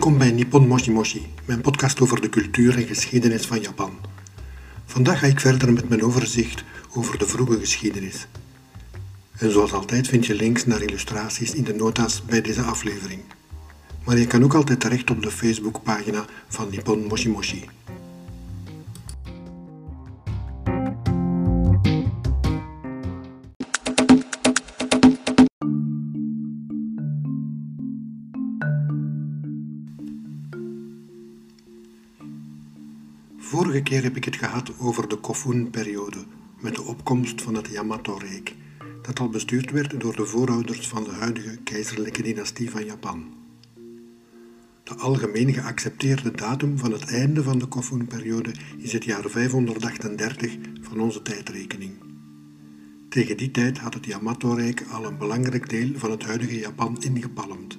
Welkom bij Nippon Moshi Moshi, mijn podcast over de cultuur en geschiedenis van Japan. Vandaag ga ik verder met mijn overzicht over de vroege geschiedenis. En zoals altijd vind je links naar illustraties in de nota's bij deze aflevering. Maar je kan ook altijd terecht op de Facebookpagina van Nippon Moshi Moshi. Vorige keer heb ik het gehad over de Kofun-periode, met de opkomst van het Yamato-rijk, dat al bestuurd werd door de voorouders van de huidige keizerlijke dynastie van Japan. De algemeen geaccepteerde datum van het einde van de Kofun-periode is het jaar 538 van onze tijdrekening. Tegen die tijd had het Yamato-rijk al een belangrijk deel van het huidige Japan ingepalmd,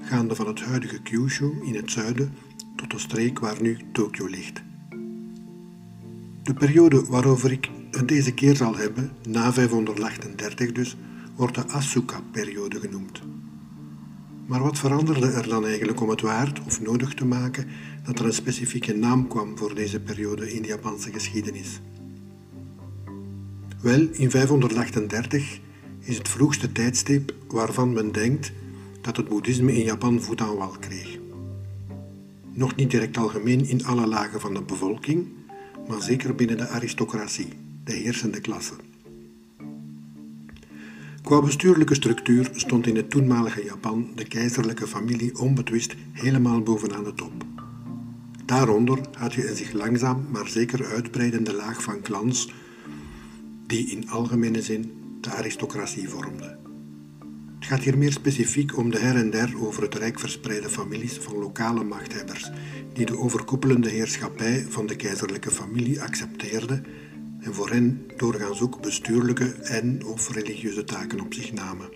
gaande van het huidige Kyushu in het zuiden tot de streek waar nu Tokio ligt. De periode waarover ik het deze keer zal hebben, na 538 dus, wordt de Asuka-periode genoemd. Maar wat veranderde er dan eigenlijk om het waard of nodig te maken dat er een specifieke naam kwam voor deze periode in de Japanse geschiedenis? Wel, in 538 is het vroegste tijdstip waarvan men denkt dat het boeddhisme in Japan voet aan wal kreeg. Nog niet direct algemeen in alle lagen van de bevolking, maar zeker binnen de aristocratie, de heersende klasse. Qua bestuurlijke structuur stond in het toenmalige Japan de keizerlijke familie onbetwist helemaal bovenaan de top. Daaronder had je een zich langzaam maar zeker uitbreidende laag van clans die in algemene zin de aristocratie vormde. Het gaat hier meer specifiek om de her en der over het rijk verspreide families van lokale machthebbers, die de overkoepelende heerschappij van de keizerlijke familie accepteerden en voor hen doorgaans ook bestuurlijke en of religieuze taken op zich namen.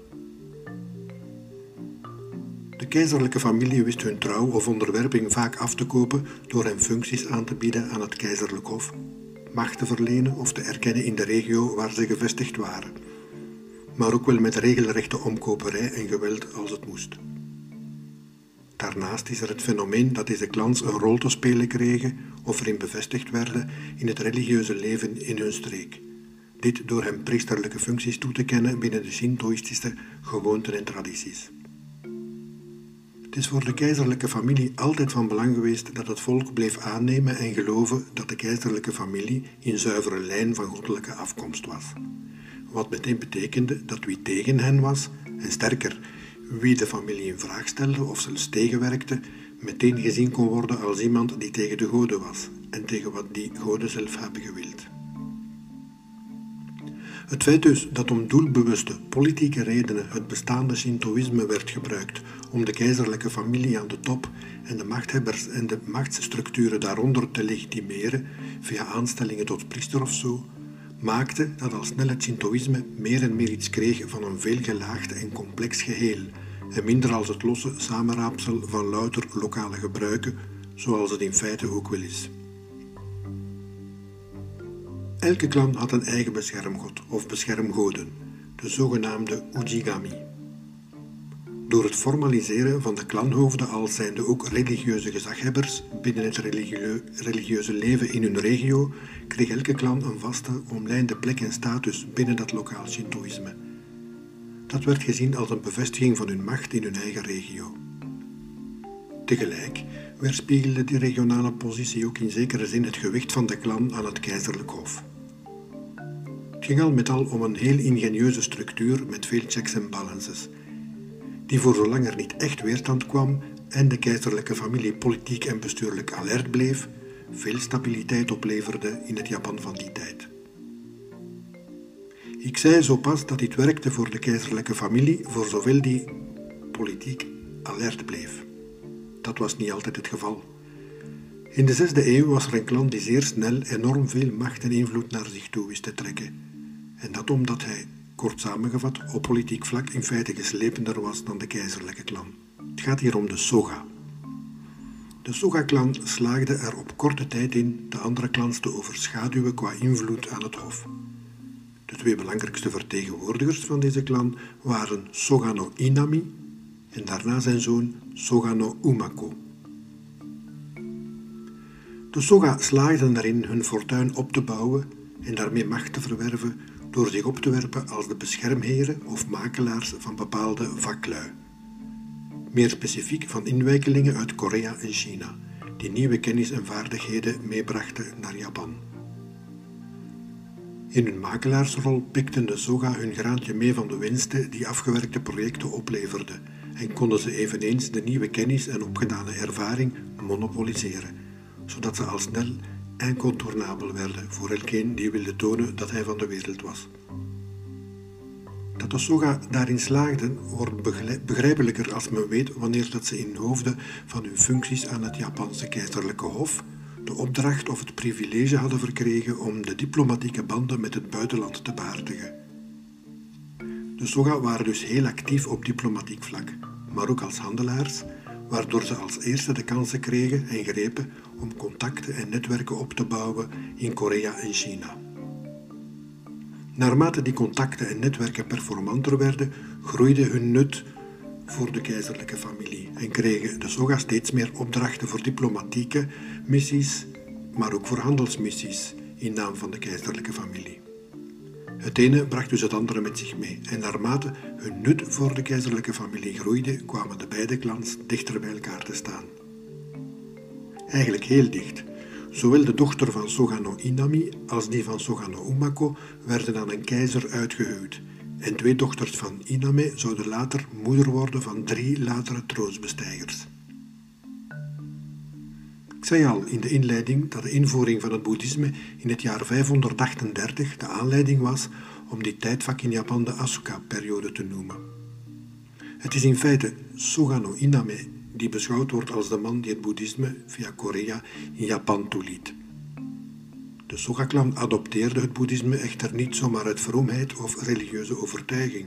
De keizerlijke familie wist hun trouw of onderwerping vaak af te kopen door hen functies aan te bieden aan het keizerlijk hof, macht te verlenen of te erkennen in de regio waar ze gevestigd waren maar ook wel met regelrechte omkoperij en geweld als het moest. Daarnaast is er het fenomeen dat deze clans een rol te spelen kregen of erin bevestigd werden in het religieuze leven in hun streek. Dit door hen priesterlijke functies toe te kennen binnen de Shintoïstische gewoonten en tradities. Het is voor de keizerlijke familie altijd van belang geweest dat het volk bleef aannemen en geloven dat de keizerlijke familie in zuivere lijn van goddelijke afkomst was wat meteen betekende dat wie tegen hen was, en sterker, wie de familie in vraag stelde of zelfs tegenwerkte, meteen gezien kon worden als iemand die tegen de goden was en tegen wat die goden zelf hebben gewild. Het feit dus dat om doelbewuste politieke redenen het bestaande Shintoïsme werd gebruikt om de keizerlijke familie aan de top en de machthebbers en de machtsstructuren daaronder te legitimeren via aanstellingen tot priester of zo, maakte dat al snel het Shintoïsme meer en meer iets kreeg van een veelgelaagd en complex geheel en minder als het losse samenraapsel van louter lokale gebruiken, zoals het in feite ook wel is. Elke clan had een eigen beschermgod of beschermgoden, de zogenaamde Ujigami. Door het formaliseren van de klanhoofden als zijnde ook religieuze gezaghebbers binnen het religieuze leven in hun regio, kreeg elke klan een vaste, omlijnde plek en status binnen dat lokaal Shintoïsme. Dat werd gezien als een bevestiging van hun macht in hun eigen regio. Tegelijk weerspiegelde die regionale positie ook in zekere zin het gewicht van de klan aan het keizerlijk hof. Het ging al met al om een heel ingenieuze structuur met veel checks en balances die voor zolang er niet echt weerstand kwam en de keizerlijke familie politiek en bestuurlijk alert bleef, veel stabiliteit opleverde in het Japan van die tijd. Ik zei zo pas dat dit werkte voor de keizerlijke familie voor zowel die politiek alert bleef. Dat was niet altijd het geval. In de zesde eeuw was er een klan die zeer snel enorm veel macht en invloed naar zich toe wist te trekken. En dat omdat hij kort samengevat, op politiek vlak in feite geslepender was dan de keizerlijke klan. Het gaat hier om de Soga. De Soga-klan slaagde er op korte tijd in de andere clans te overschaduwen qua invloed aan het hof. De twee belangrijkste vertegenwoordigers van deze clan waren Soga no Inami en daarna zijn zoon Soga no Umako. De Soga slaagden erin hun fortuin op te bouwen en daarmee macht te verwerven door zich op te werpen als de beschermheren of makelaars van bepaalde vaklui. Meer specifiek van inwijkelingen uit Korea en China, die nieuwe kennis en vaardigheden meebrachten naar Japan. In hun makelaarsrol pikten de Soga hun graantje mee van de winsten die afgewerkte projecten opleverden en konden ze eveneens de nieuwe kennis en opgedane ervaring monopoliseren, zodat ze al snel incontournabel werden voor elkeen die wilde tonen dat hij van de wereld was. Dat de Soga daarin slaagden wordt begrijpelijker als men weet wanneer dat ze in hoofden van hun functies aan het Japanse keizerlijke hof de opdracht of het privilege hadden verkregen om de diplomatieke banden met het buitenland te behartigen. De Soga waren dus heel actief op diplomatiek vlak, maar ook als handelaars, waardoor ze als eerste de kansen kregen en grepen om contacten en netwerken op te bouwen in Korea en China. Naarmate die contacten en netwerken performanter werden, groeide hun nut voor de keizerlijke familie en kregen de Soga steeds meer opdrachten voor diplomatieke missies, maar ook voor handelsmissies in naam van de keizerlijke familie. Het ene bracht dus het andere met zich mee en naarmate hun nut voor de keizerlijke familie groeide, kwamen de beide clans dichter bij elkaar te staan. Eigenlijk heel dicht. Zowel de dochter van Sogano Inami als die van Sogano Umako werden aan een keizer uitgehuwd en twee dochters van Iname zouden later moeder worden van drie latere troonsbestijgers. Ik zei al in de inleiding dat de invoering van het boeddhisme in het jaar 538 de aanleiding was om dit tijdvak in Japan de Asuka-periode te noemen. Het is in feite Sugano Iname die beschouwd wordt als de man die het boeddhisme via Korea in Japan toeliet. De Soga-clan adopteerde het boeddhisme echter niet zomaar uit vroomheid of religieuze overtuiging.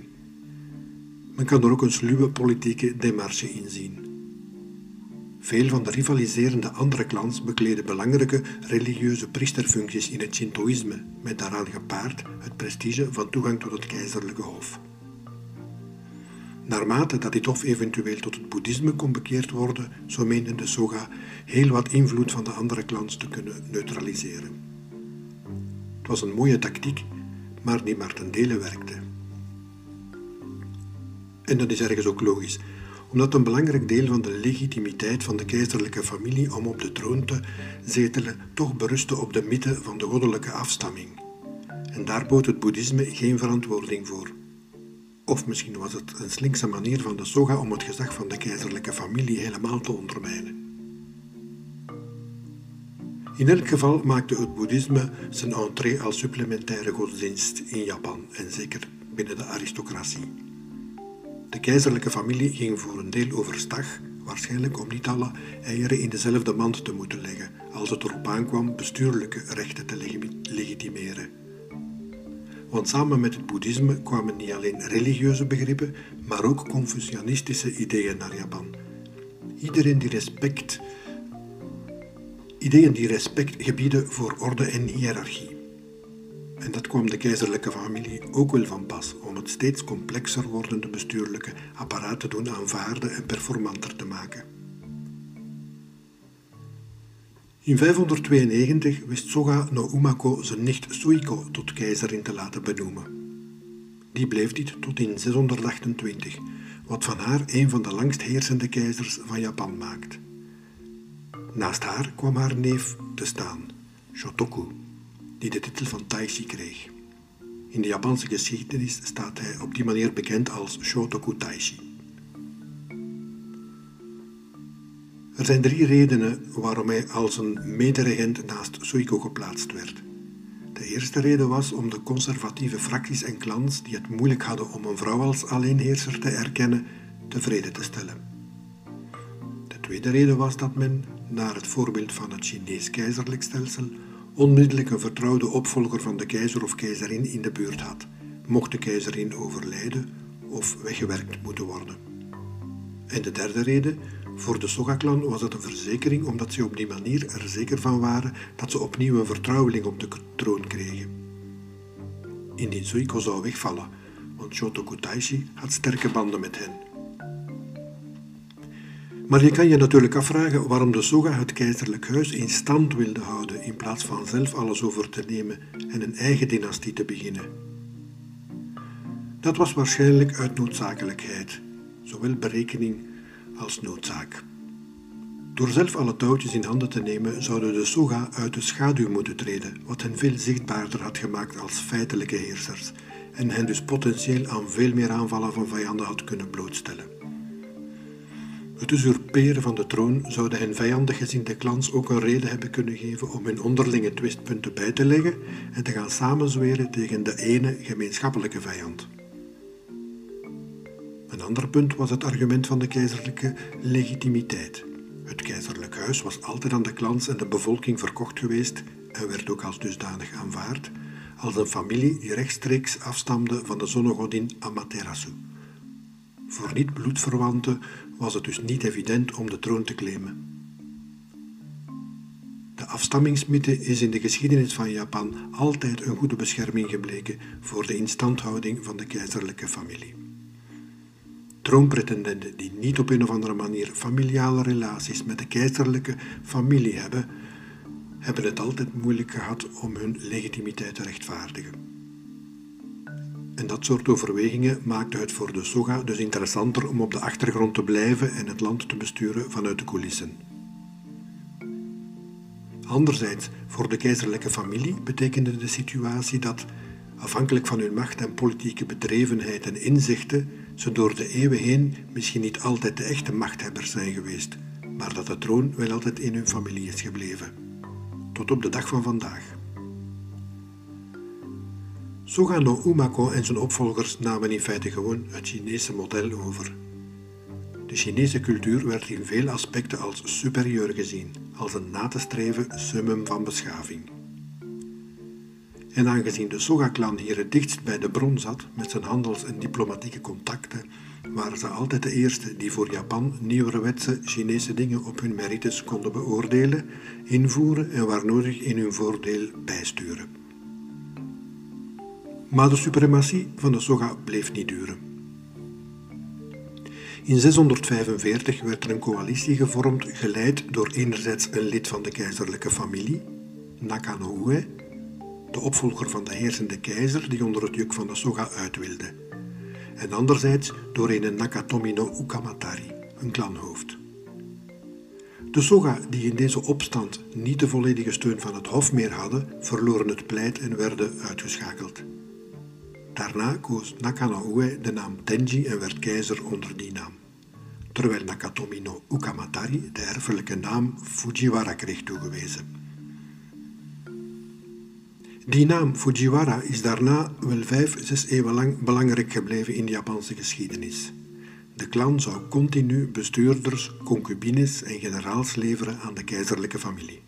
Men kan er ook een sluwe politieke demarche in zien. Veel van de rivaliserende andere clans bekleden belangrijke religieuze priesterfuncties in het Shintoïsme, met daaraan gepaard het prestige van toegang tot het keizerlijke hof. Naarmate dat dit hof eventueel tot het boeddhisme kon bekeerd worden, zo meenden de Soga heel wat invloed van de andere clans te kunnen neutraliseren. Het was een mooie tactiek, maar die maar ten dele werkte. En dat is ergens ook logisch, omdat een belangrijk deel van de legitimiteit van de keizerlijke familie om op de troon te zetelen toch berustte op de mythe van de goddelijke afstamming. En daar bood het boeddhisme geen verantwoording voor. Of misschien was het een slinkse manier van de Soga om het gezag van de keizerlijke familie helemaal te ondermijnen. In elk geval maakte het boeddhisme zijn entree als supplementaire godsdienst in Japan en zeker binnen de aristocratie. De keizerlijke familie ging voor een deel overstag, waarschijnlijk om niet alle eieren in dezelfde mand te moeten leggen als het erop aankwam bestuurlijke rechten te legitimeren. Want samen met het boeddhisme kwamen niet alleen religieuze begrippen, maar ook confucianistische ideeën naar Japan. Iedereen die respect Ideeën die respect gebieden voor orde en hiërarchie. En dat kwam de keizerlijke familie ook wel van pas om het steeds complexer wordende bestuurlijke apparaat te doen aanvaarden en performanter te maken. In 592 wist Soga no Umako zijn nicht Suiko tot keizerin te laten benoemen. Die bleef dit tot in 628, wat van haar een van de langst heersende keizers van Japan maakt. Naast haar kwam haar neef te staan, Shotoku, die de titel van Taishi kreeg. In de Japanse geschiedenis staat hij op die manier bekend als Shotoku Taishi. Er zijn drie redenen waarom hij als een mederegent naast Suiko geplaatst werd. De eerste reden was om de conservatieve fracties en clans die het moeilijk hadden om een vrouw als alleenheerser te erkennen, tevreden te stellen. De tweede reden was dat men naar het voorbeeld van het Chinees keizerlijk stelsel, onmiddellijk een vertrouwde opvolger van de keizer of keizerin in de buurt had, mocht de keizerin overlijden of weggewerkt moeten worden. En de derde reden, voor de Soga-clan was het een verzekering omdat ze op die manier er zeker van waren dat ze opnieuw een vertrouweling op de troon kregen. Indien Suiko zou wegvallen, want Shotoku Taishi had sterke banden met hen. Maar je kan je natuurlijk afvragen waarom de Soga het keizerlijk huis in stand wilde houden in plaats van zelf alles over te nemen en een eigen dynastie te beginnen. Dat was waarschijnlijk uit noodzakelijkheid, zowel berekening als noodzaak. Door zelf alle touwtjes in handen te nemen, zouden de Soga uit de schaduw moeten treden, wat hen veel zichtbaarder had gemaakt als feitelijke heersers en hen dus potentieel aan veel meer aanvallen van vijanden had kunnen blootstellen. Het usurperen van de troon zou de hen vijandig gezinde clans ook een reden hebben kunnen geven om hun onderlinge twistpunten bij te leggen en te gaan samenzweren tegen de ene gemeenschappelijke vijand. Een ander punt was het argument van de keizerlijke legitimiteit. Het keizerlijk huis was altijd aan de clans en de bevolking verkocht geweest en werd ook als dusdanig aanvaard, als een familie die rechtstreeks afstamde van de zonnegodin Amaterasu. Voor niet-bloedverwanten was het dus niet evident om de troon te claimen. De afstammingsmythe is in de geschiedenis van Japan altijd een goede bescherming gebleken voor de instandhouding van de keizerlijke familie. Troonpretendenten die niet op een of andere manier familiale relaties met de keizerlijke familie hebben, hebben het altijd moeilijk gehad om hun legitimiteit te rechtvaardigen. En dat soort overwegingen maakte het voor de Soga dus interessanter om op de achtergrond te blijven en het land te besturen vanuit de coulissen. Anderzijds, voor de keizerlijke familie betekende de situatie dat, afhankelijk van hun macht en politieke bedrevenheid en inzichten, ze door de eeuwen heen misschien niet altijd de echte machthebbers zijn geweest, maar dat de troon wel altijd in hun familie is gebleven. Tot op de dag van vandaag. Soga no Umako en zijn opvolgers namen in feite gewoon het Chinese model over. De Chinese cultuur werd in veel aspecten als superieur gezien, als een na te streven summum van beschaving. En aangezien de Soga-clan hier het dichtst bij de bron zat met zijn handels- en diplomatieke contacten, waren ze altijd de eerste die voor Japan nieuwerwetse Chinese dingen op hun merites konden beoordelen, invoeren en waar nodig in hun voordeel bijsturen. Maar de suprematie van de Soga bleef niet duren. In 645 werd er een coalitie gevormd, geleid door enerzijds een lid van de keizerlijke familie, Nakanoue, de opvolger van de heersende keizer die onder het juk van de Soga uit wilde, en anderzijds door een Nakatomi no Ukamatari, een klanhoofd. De Soga, die in deze opstand niet de volledige steun van het hof meer hadden, verloren het pleit en werden uitgeschakeld. Daarna koos Nakanoue de naam Tenji en werd keizer onder die naam, terwijl Nakatomi no Ukamatari de erfelijke naam Fujiwara kreeg toegewezen. Die naam Fujiwara is daarna wel vijf, zes eeuwen lang belangrijk gebleven in de Japanse geschiedenis. De clan zou continu bestuurders, concubines en generaals leveren aan de keizerlijke familie.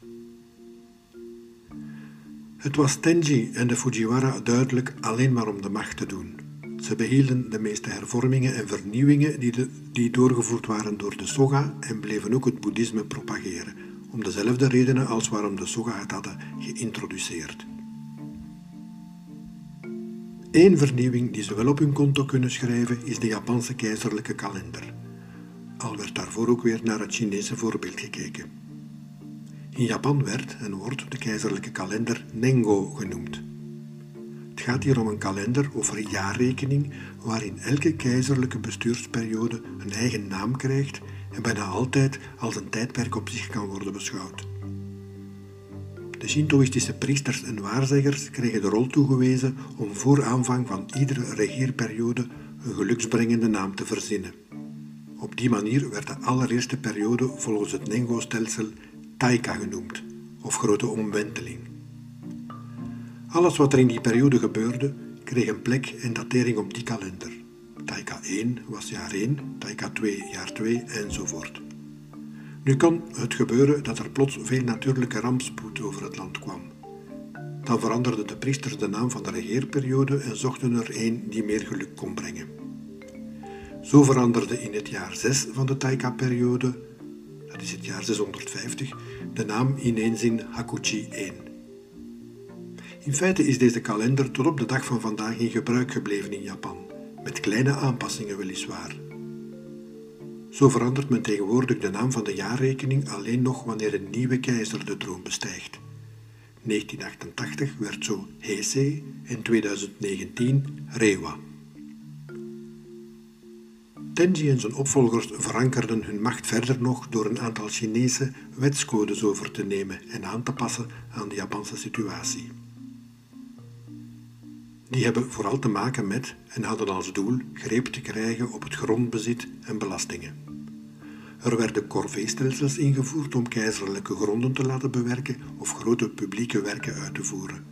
Het was Tenji en de Fujiwara duidelijk alleen maar om de macht te doen. Ze behielden de meeste hervormingen en vernieuwingen die, die doorgevoerd waren door de Soga en bleven ook het boeddhisme propageren, om dezelfde redenen als waarom de Soga het hadden geïntroduceerd. Eén vernieuwing die ze wel op hun konto kunnen schrijven is de Japanse keizerlijke kalender. Al werd daarvoor ook weer naar het Chinese voorbeeld gekeken. In Japan werd en wordt de keizerlijke kalender Nengo genoemd. Het gaat hier om een kalender of jaarrekening waarin elke keizerlijke bestuursperiode een eigen naam krijgt en bijna altijd als een tijdperk op zich kan worden beschouwd. De Shintoïstische priesters en waarzeggers kregen de rol toegewezen om voor aanvang van iedere regeerperiode een geluksbrengende naam te verzinnen. Op die manier werd de allereerste periode volgens het Nengo-stelsel Taika genoemd, of grote omwenteling. Alles wat er in die periode gebeurde, kreeg een plek en datering op die kalender. Taika 1 was jaar 1, Taika 2 jaar 2 enzovoort. Nu kan het gebeuren dat er plots veel natuurlijke rampspoed over het land kwam. Dan veranderden de priesters de naam van de regeerperiode en zochten er een die meer geluk kon brengen. Zo veranderde in het jaar 6 van de Taika-periode, dat is het jaar 650, de naam ineens in Hakuchi 1. In feite is deze kalender tot op de dag van vandaag in gebruik gebleven in Japan, met kleine aanpassingen weliswaar. Zo verandert men tegenwoordig de naam van de jaarrekening alleen nog wanneer een nieuwe keizer de troon bestijgt. 1988 werd zo Heisei en 2019 Reiwa. Tenji en zijn opvolgers verankerden hun macht verder nog door een aantal Chinese wetscodes over te nemen en aan te passen aan de Japanse situatie. Die hebben vooral te maken met en hadden als doel greep te krijgen op het grondbezit en belastingen. Er werden corvée-stelsels ingevoerd om keizerlijke gronden te laten bewerken of grote publieke werken uit te voeren.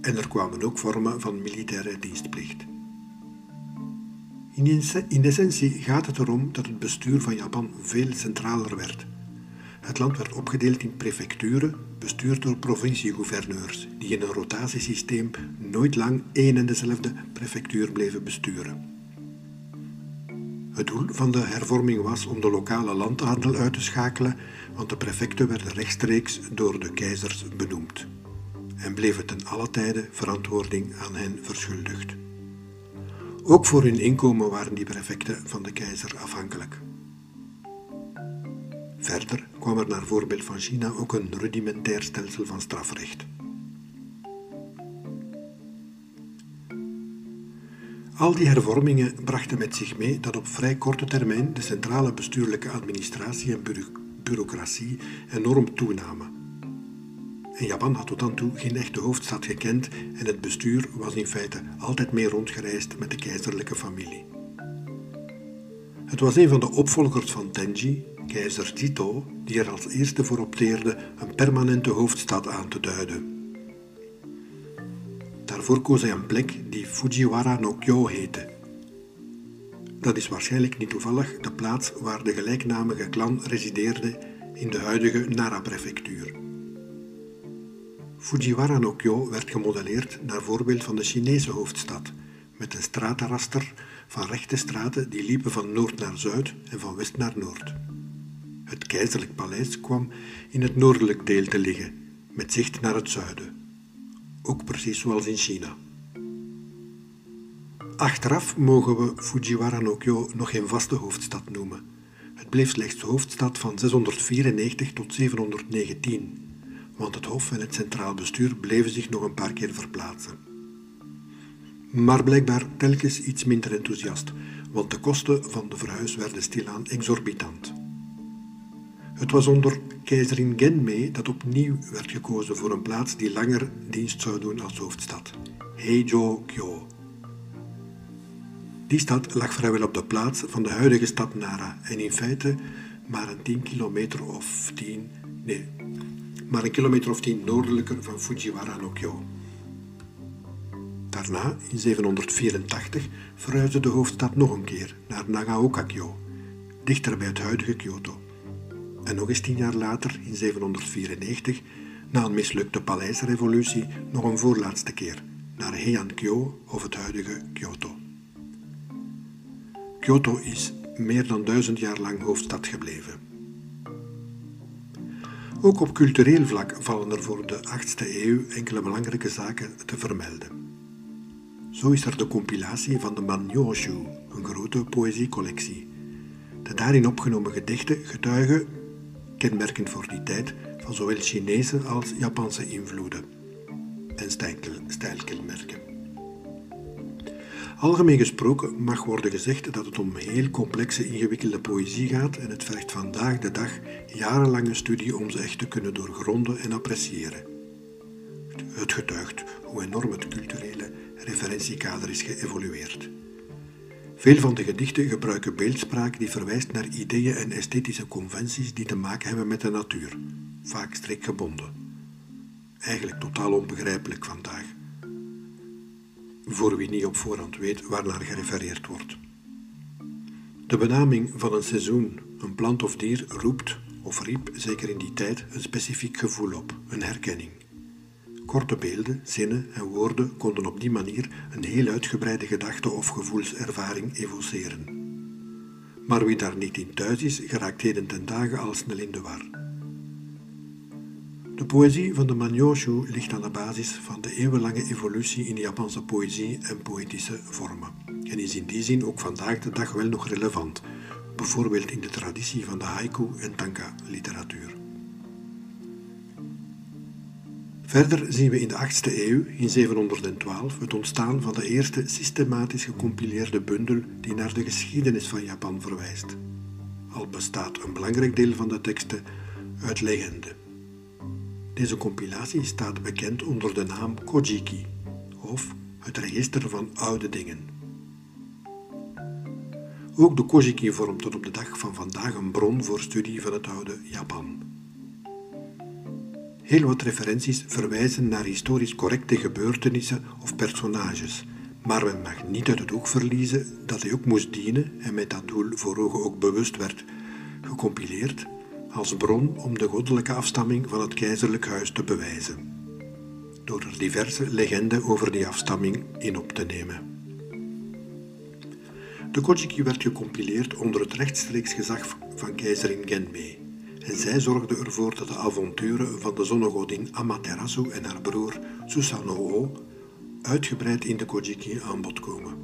En er kwamen ook vormen van militaire dienstplicht. In essentie gaat het erom dat het bestuur van Japan veel centraler werd. Het land werd opgedeeld in prefecturen, bestuurd door provinciegouverneurs, die in een rotatiesysteem nooit lang één en dezelfde prefectuur bleven besturen. Het doel van de hervorming was om de lokale landadel uit te schakelen, want de prefecten werden rechtstreeks door de keizers benoemd en bleven ten alle tijde verantwoording aan hen verschuldigd. Ook voor hun inkomen waren die prefecten van de keizer afhankelijk. Verder kwam er naar voorbeeld van China ook een rudimentair stelsel van strafrecht. Al die hervormingen brachten met zich mee dat op vrij korte termijn de centrale bestuurlijke administratie en bureaucratie enorm toenamen. En Japan had tot dan toe geen echte hoofdstad gekend en het bestuur was in feite altijd mee rondgereisd met de keizerlijke familie. Het was een van de opvolgers van Tenji, keizer Jito, die er als eerste voor opteerde een permanente hoofdstad aan te duiden. Daarvoor koos hij een plek die Fujiwara no Kyo heette. Dat is waarschijnlijk niet toevallig de plaats waar de gelijknamige clan resideerde in de huidige Nara-prefectuur. Fujiwara no Kyo werd gemodelleerd naar voorbeeld van de Chinese hoofdstad, met een stratenraster van rechte straten die liepen van noord naar zuid en van west naar noord. Het keizerlijk paleis kwam in het noordelijk deel te liggen, met zicht naar het zuiden ook precies zoals in China. Achteraf mogen we Fujiwara no Kyo nog geen vaste hoofdstad noemen. Het bleef slechts hoofdstad van 694 tot 719, want het hof en het centraal bestuur bleven zich nog een paar keer verplaatsen. Maar blijkbaar telkens iets minder enthousiast, want de kosten van de verhuis werden stilaan exorbitant. Het was onder keizerin Genmei dat opnieuw werd gekozen voor een plaats die langer dienst zou doen als hoofdstad, Heijo-kyo. Die stad lag vrijwel op de plaats van de huidige stad Nara en in feite maar een 10 kilometer of 10, nee, maar een kilometer of 10 noordelijker van Fujiwara no Kyo. Daarna, in 784, verhuisde de hoofdstad nog een keer naar Nagaoka-kyo, dichter bij het huidige Kyoto en nog eens tien jaar later, in 794, na een mislukte paleisrevolutie, nog een voorlaatste keer naar Heian-kyo of het huidige Kyoto. Kyoto is meer dan duizend jaar lang hoofdstad gebleven. Ook op cultureel vlak vallen er voor de 8e eeuw enkele belangrijke zaken te vermelden. Zo is er de compilatie van de Manyoshu, een grote poëziecollectie. De daarin opgenomen gedichten getuigen kenmerkend voor die tijd van zowel Chinese als Japanse invloeden en stijlkenmerken. Algemeen gesproken mag worden gezegd dat het om heel complexe, ingewikkelde poëzie gaat en het vergt vandaag de dag jarenlange studie om ze echt te kunnen doorgronden en appreciëren. Het getuigt hoe enorm het culturele referentiekader is geëvolueerd. Veel van de gedichten gebruiken beeldspraak die verwijst naar ideeën en esthetische conventies die te maken hebben met de natuur, vaak strikgebonden. Eigenlijk totaal onbegrijpelijk vandaag, voor wie niet op voorhand weet waarnaar gerefereerd wordt. De benaming van een seizoen, een plant of dier roept, of riep zeker in die tijd, een specifiek gevoel op, een herkenning. Korte beelden, zinnen en woorden konden op die manier een heel uitgebreide gedachte- of gevoelservaring evoceren. Maar wie daar niet in thuis is, geraakt heden ten dagen al snel in de war. De poëzie van de Manyoshu ligt aan de basis van de eeuwenlange evolutie in Japanse poëzie en poëtische vormen en is in die zin ook vandaag de dag wel nog relevant, bijvoorbeeld in de traditie van de haiku en tanka-literatuur. Verder zien we in de 8e eeuw, in 712, het ontstaan van de eerste systematisch gecompileerde bundel die naar de geschiedenis van Japan verwijst. Al bestaat een belangrijk deel van de teksten uit legende. Deze compilatie staat bekend onder de naam Kojiki, of het register van oude dingen. Ook de Kojiki vormt tot op de dag van vandaag een bron voor studie van het oude Japan. Heel wat referenties verwijzen naar historisch correcte gebeurtenissen of personages, maar men mag niet uit het oog verliezen dat hij ook moest dienen en met dat doel voor ogen ook bewust werd gecompileerd als bron om de goddelijke afstamming van het keizerlijk huis te bewijzen, door er diverse legenden over die afstamming in op te nemen. De Kojiki werd gecompileerd onder het rechtstreeks gezag van keizerin Genmei en zij zorgde ervoor dat de avonturen van de zonnegodin Amaterasu en haar broer Susanoo uitgebreid in de Kojiki aan bod komen.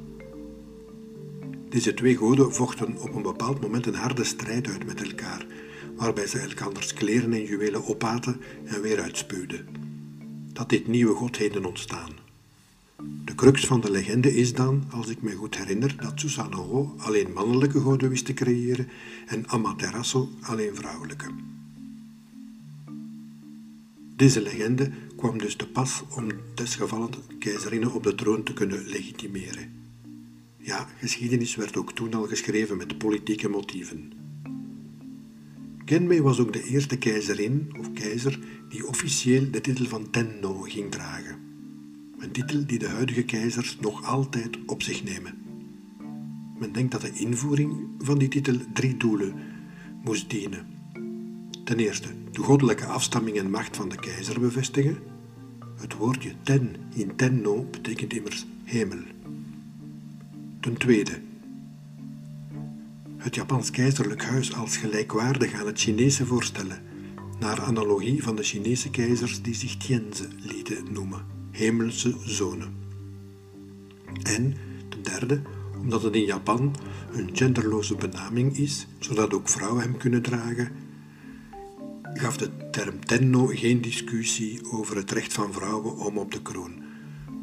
Deze twee goden vochten op een bepaald moment een harde strijd uit met elkaar, waarbij ze elkanders kleren en juwelen opaten en weer uitspuwden. Dat dit nieuwe godheden ontstaan. De crux van de legende is dan, als ik me goed herinner, dat Susanoo alleen mannelijke goden wist te creëren en Amaterasu alleen vrouwelijke. Deze legende kwam dus te pas om desgevallen keizerinnen op de troon te kunnen legitimeren. Ja, geschiedenis werd ook toen al geschreven met politieke motieven. Genmei was ook de eerste keizerin of keizer die officieel de titel van Tenno ging dragen. Een titel die de huidige keizers nog altijd op zich nemen. Men denkt dat de invoering van die titel drie doelen moest dienen. Ten eerste de goddelijke afstamming en macht van de keizer bevestigen. Het woordje ten in tenno betekent immers hemel. Ten tweede het Japans keizerlijk huis als gelijkwaardig aan het Chinese voorstellen, naar analogie van de Chinese keizers die zich Tianze lieten noemen hemelse zone. En ten derde, omdat het in Japan een genderloze benaming is, zodat ook vrouwen hem kunnen dragen, gaf de term tenno geen discussie over het recht van vrouwen om op de kroon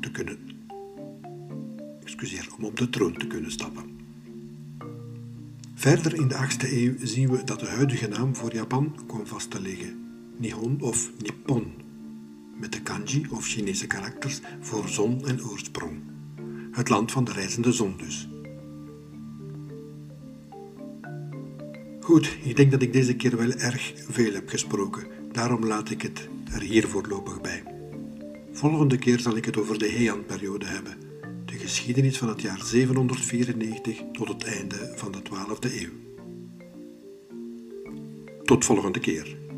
te kunnen excuseer, om op de troon te kunnen stappen. Verder in de 8e eeuw zien we dat de huidige naam voor Japan kwam vast te liggen, Nihon of Nippon met de kanji of Chinese karakters voor zon en oorsprong. Het land van de reizende zon dus. Goed, ik denk dat ik deze keer wel erg veel heb gesproken, daarom laat ik het er hier voorlopig bij. Volgende keer zal ik het over de Heian-periode hebben, de geschiedenis van het jaar 794 tot het einde van de 12e eeuw. Tot volgende keer.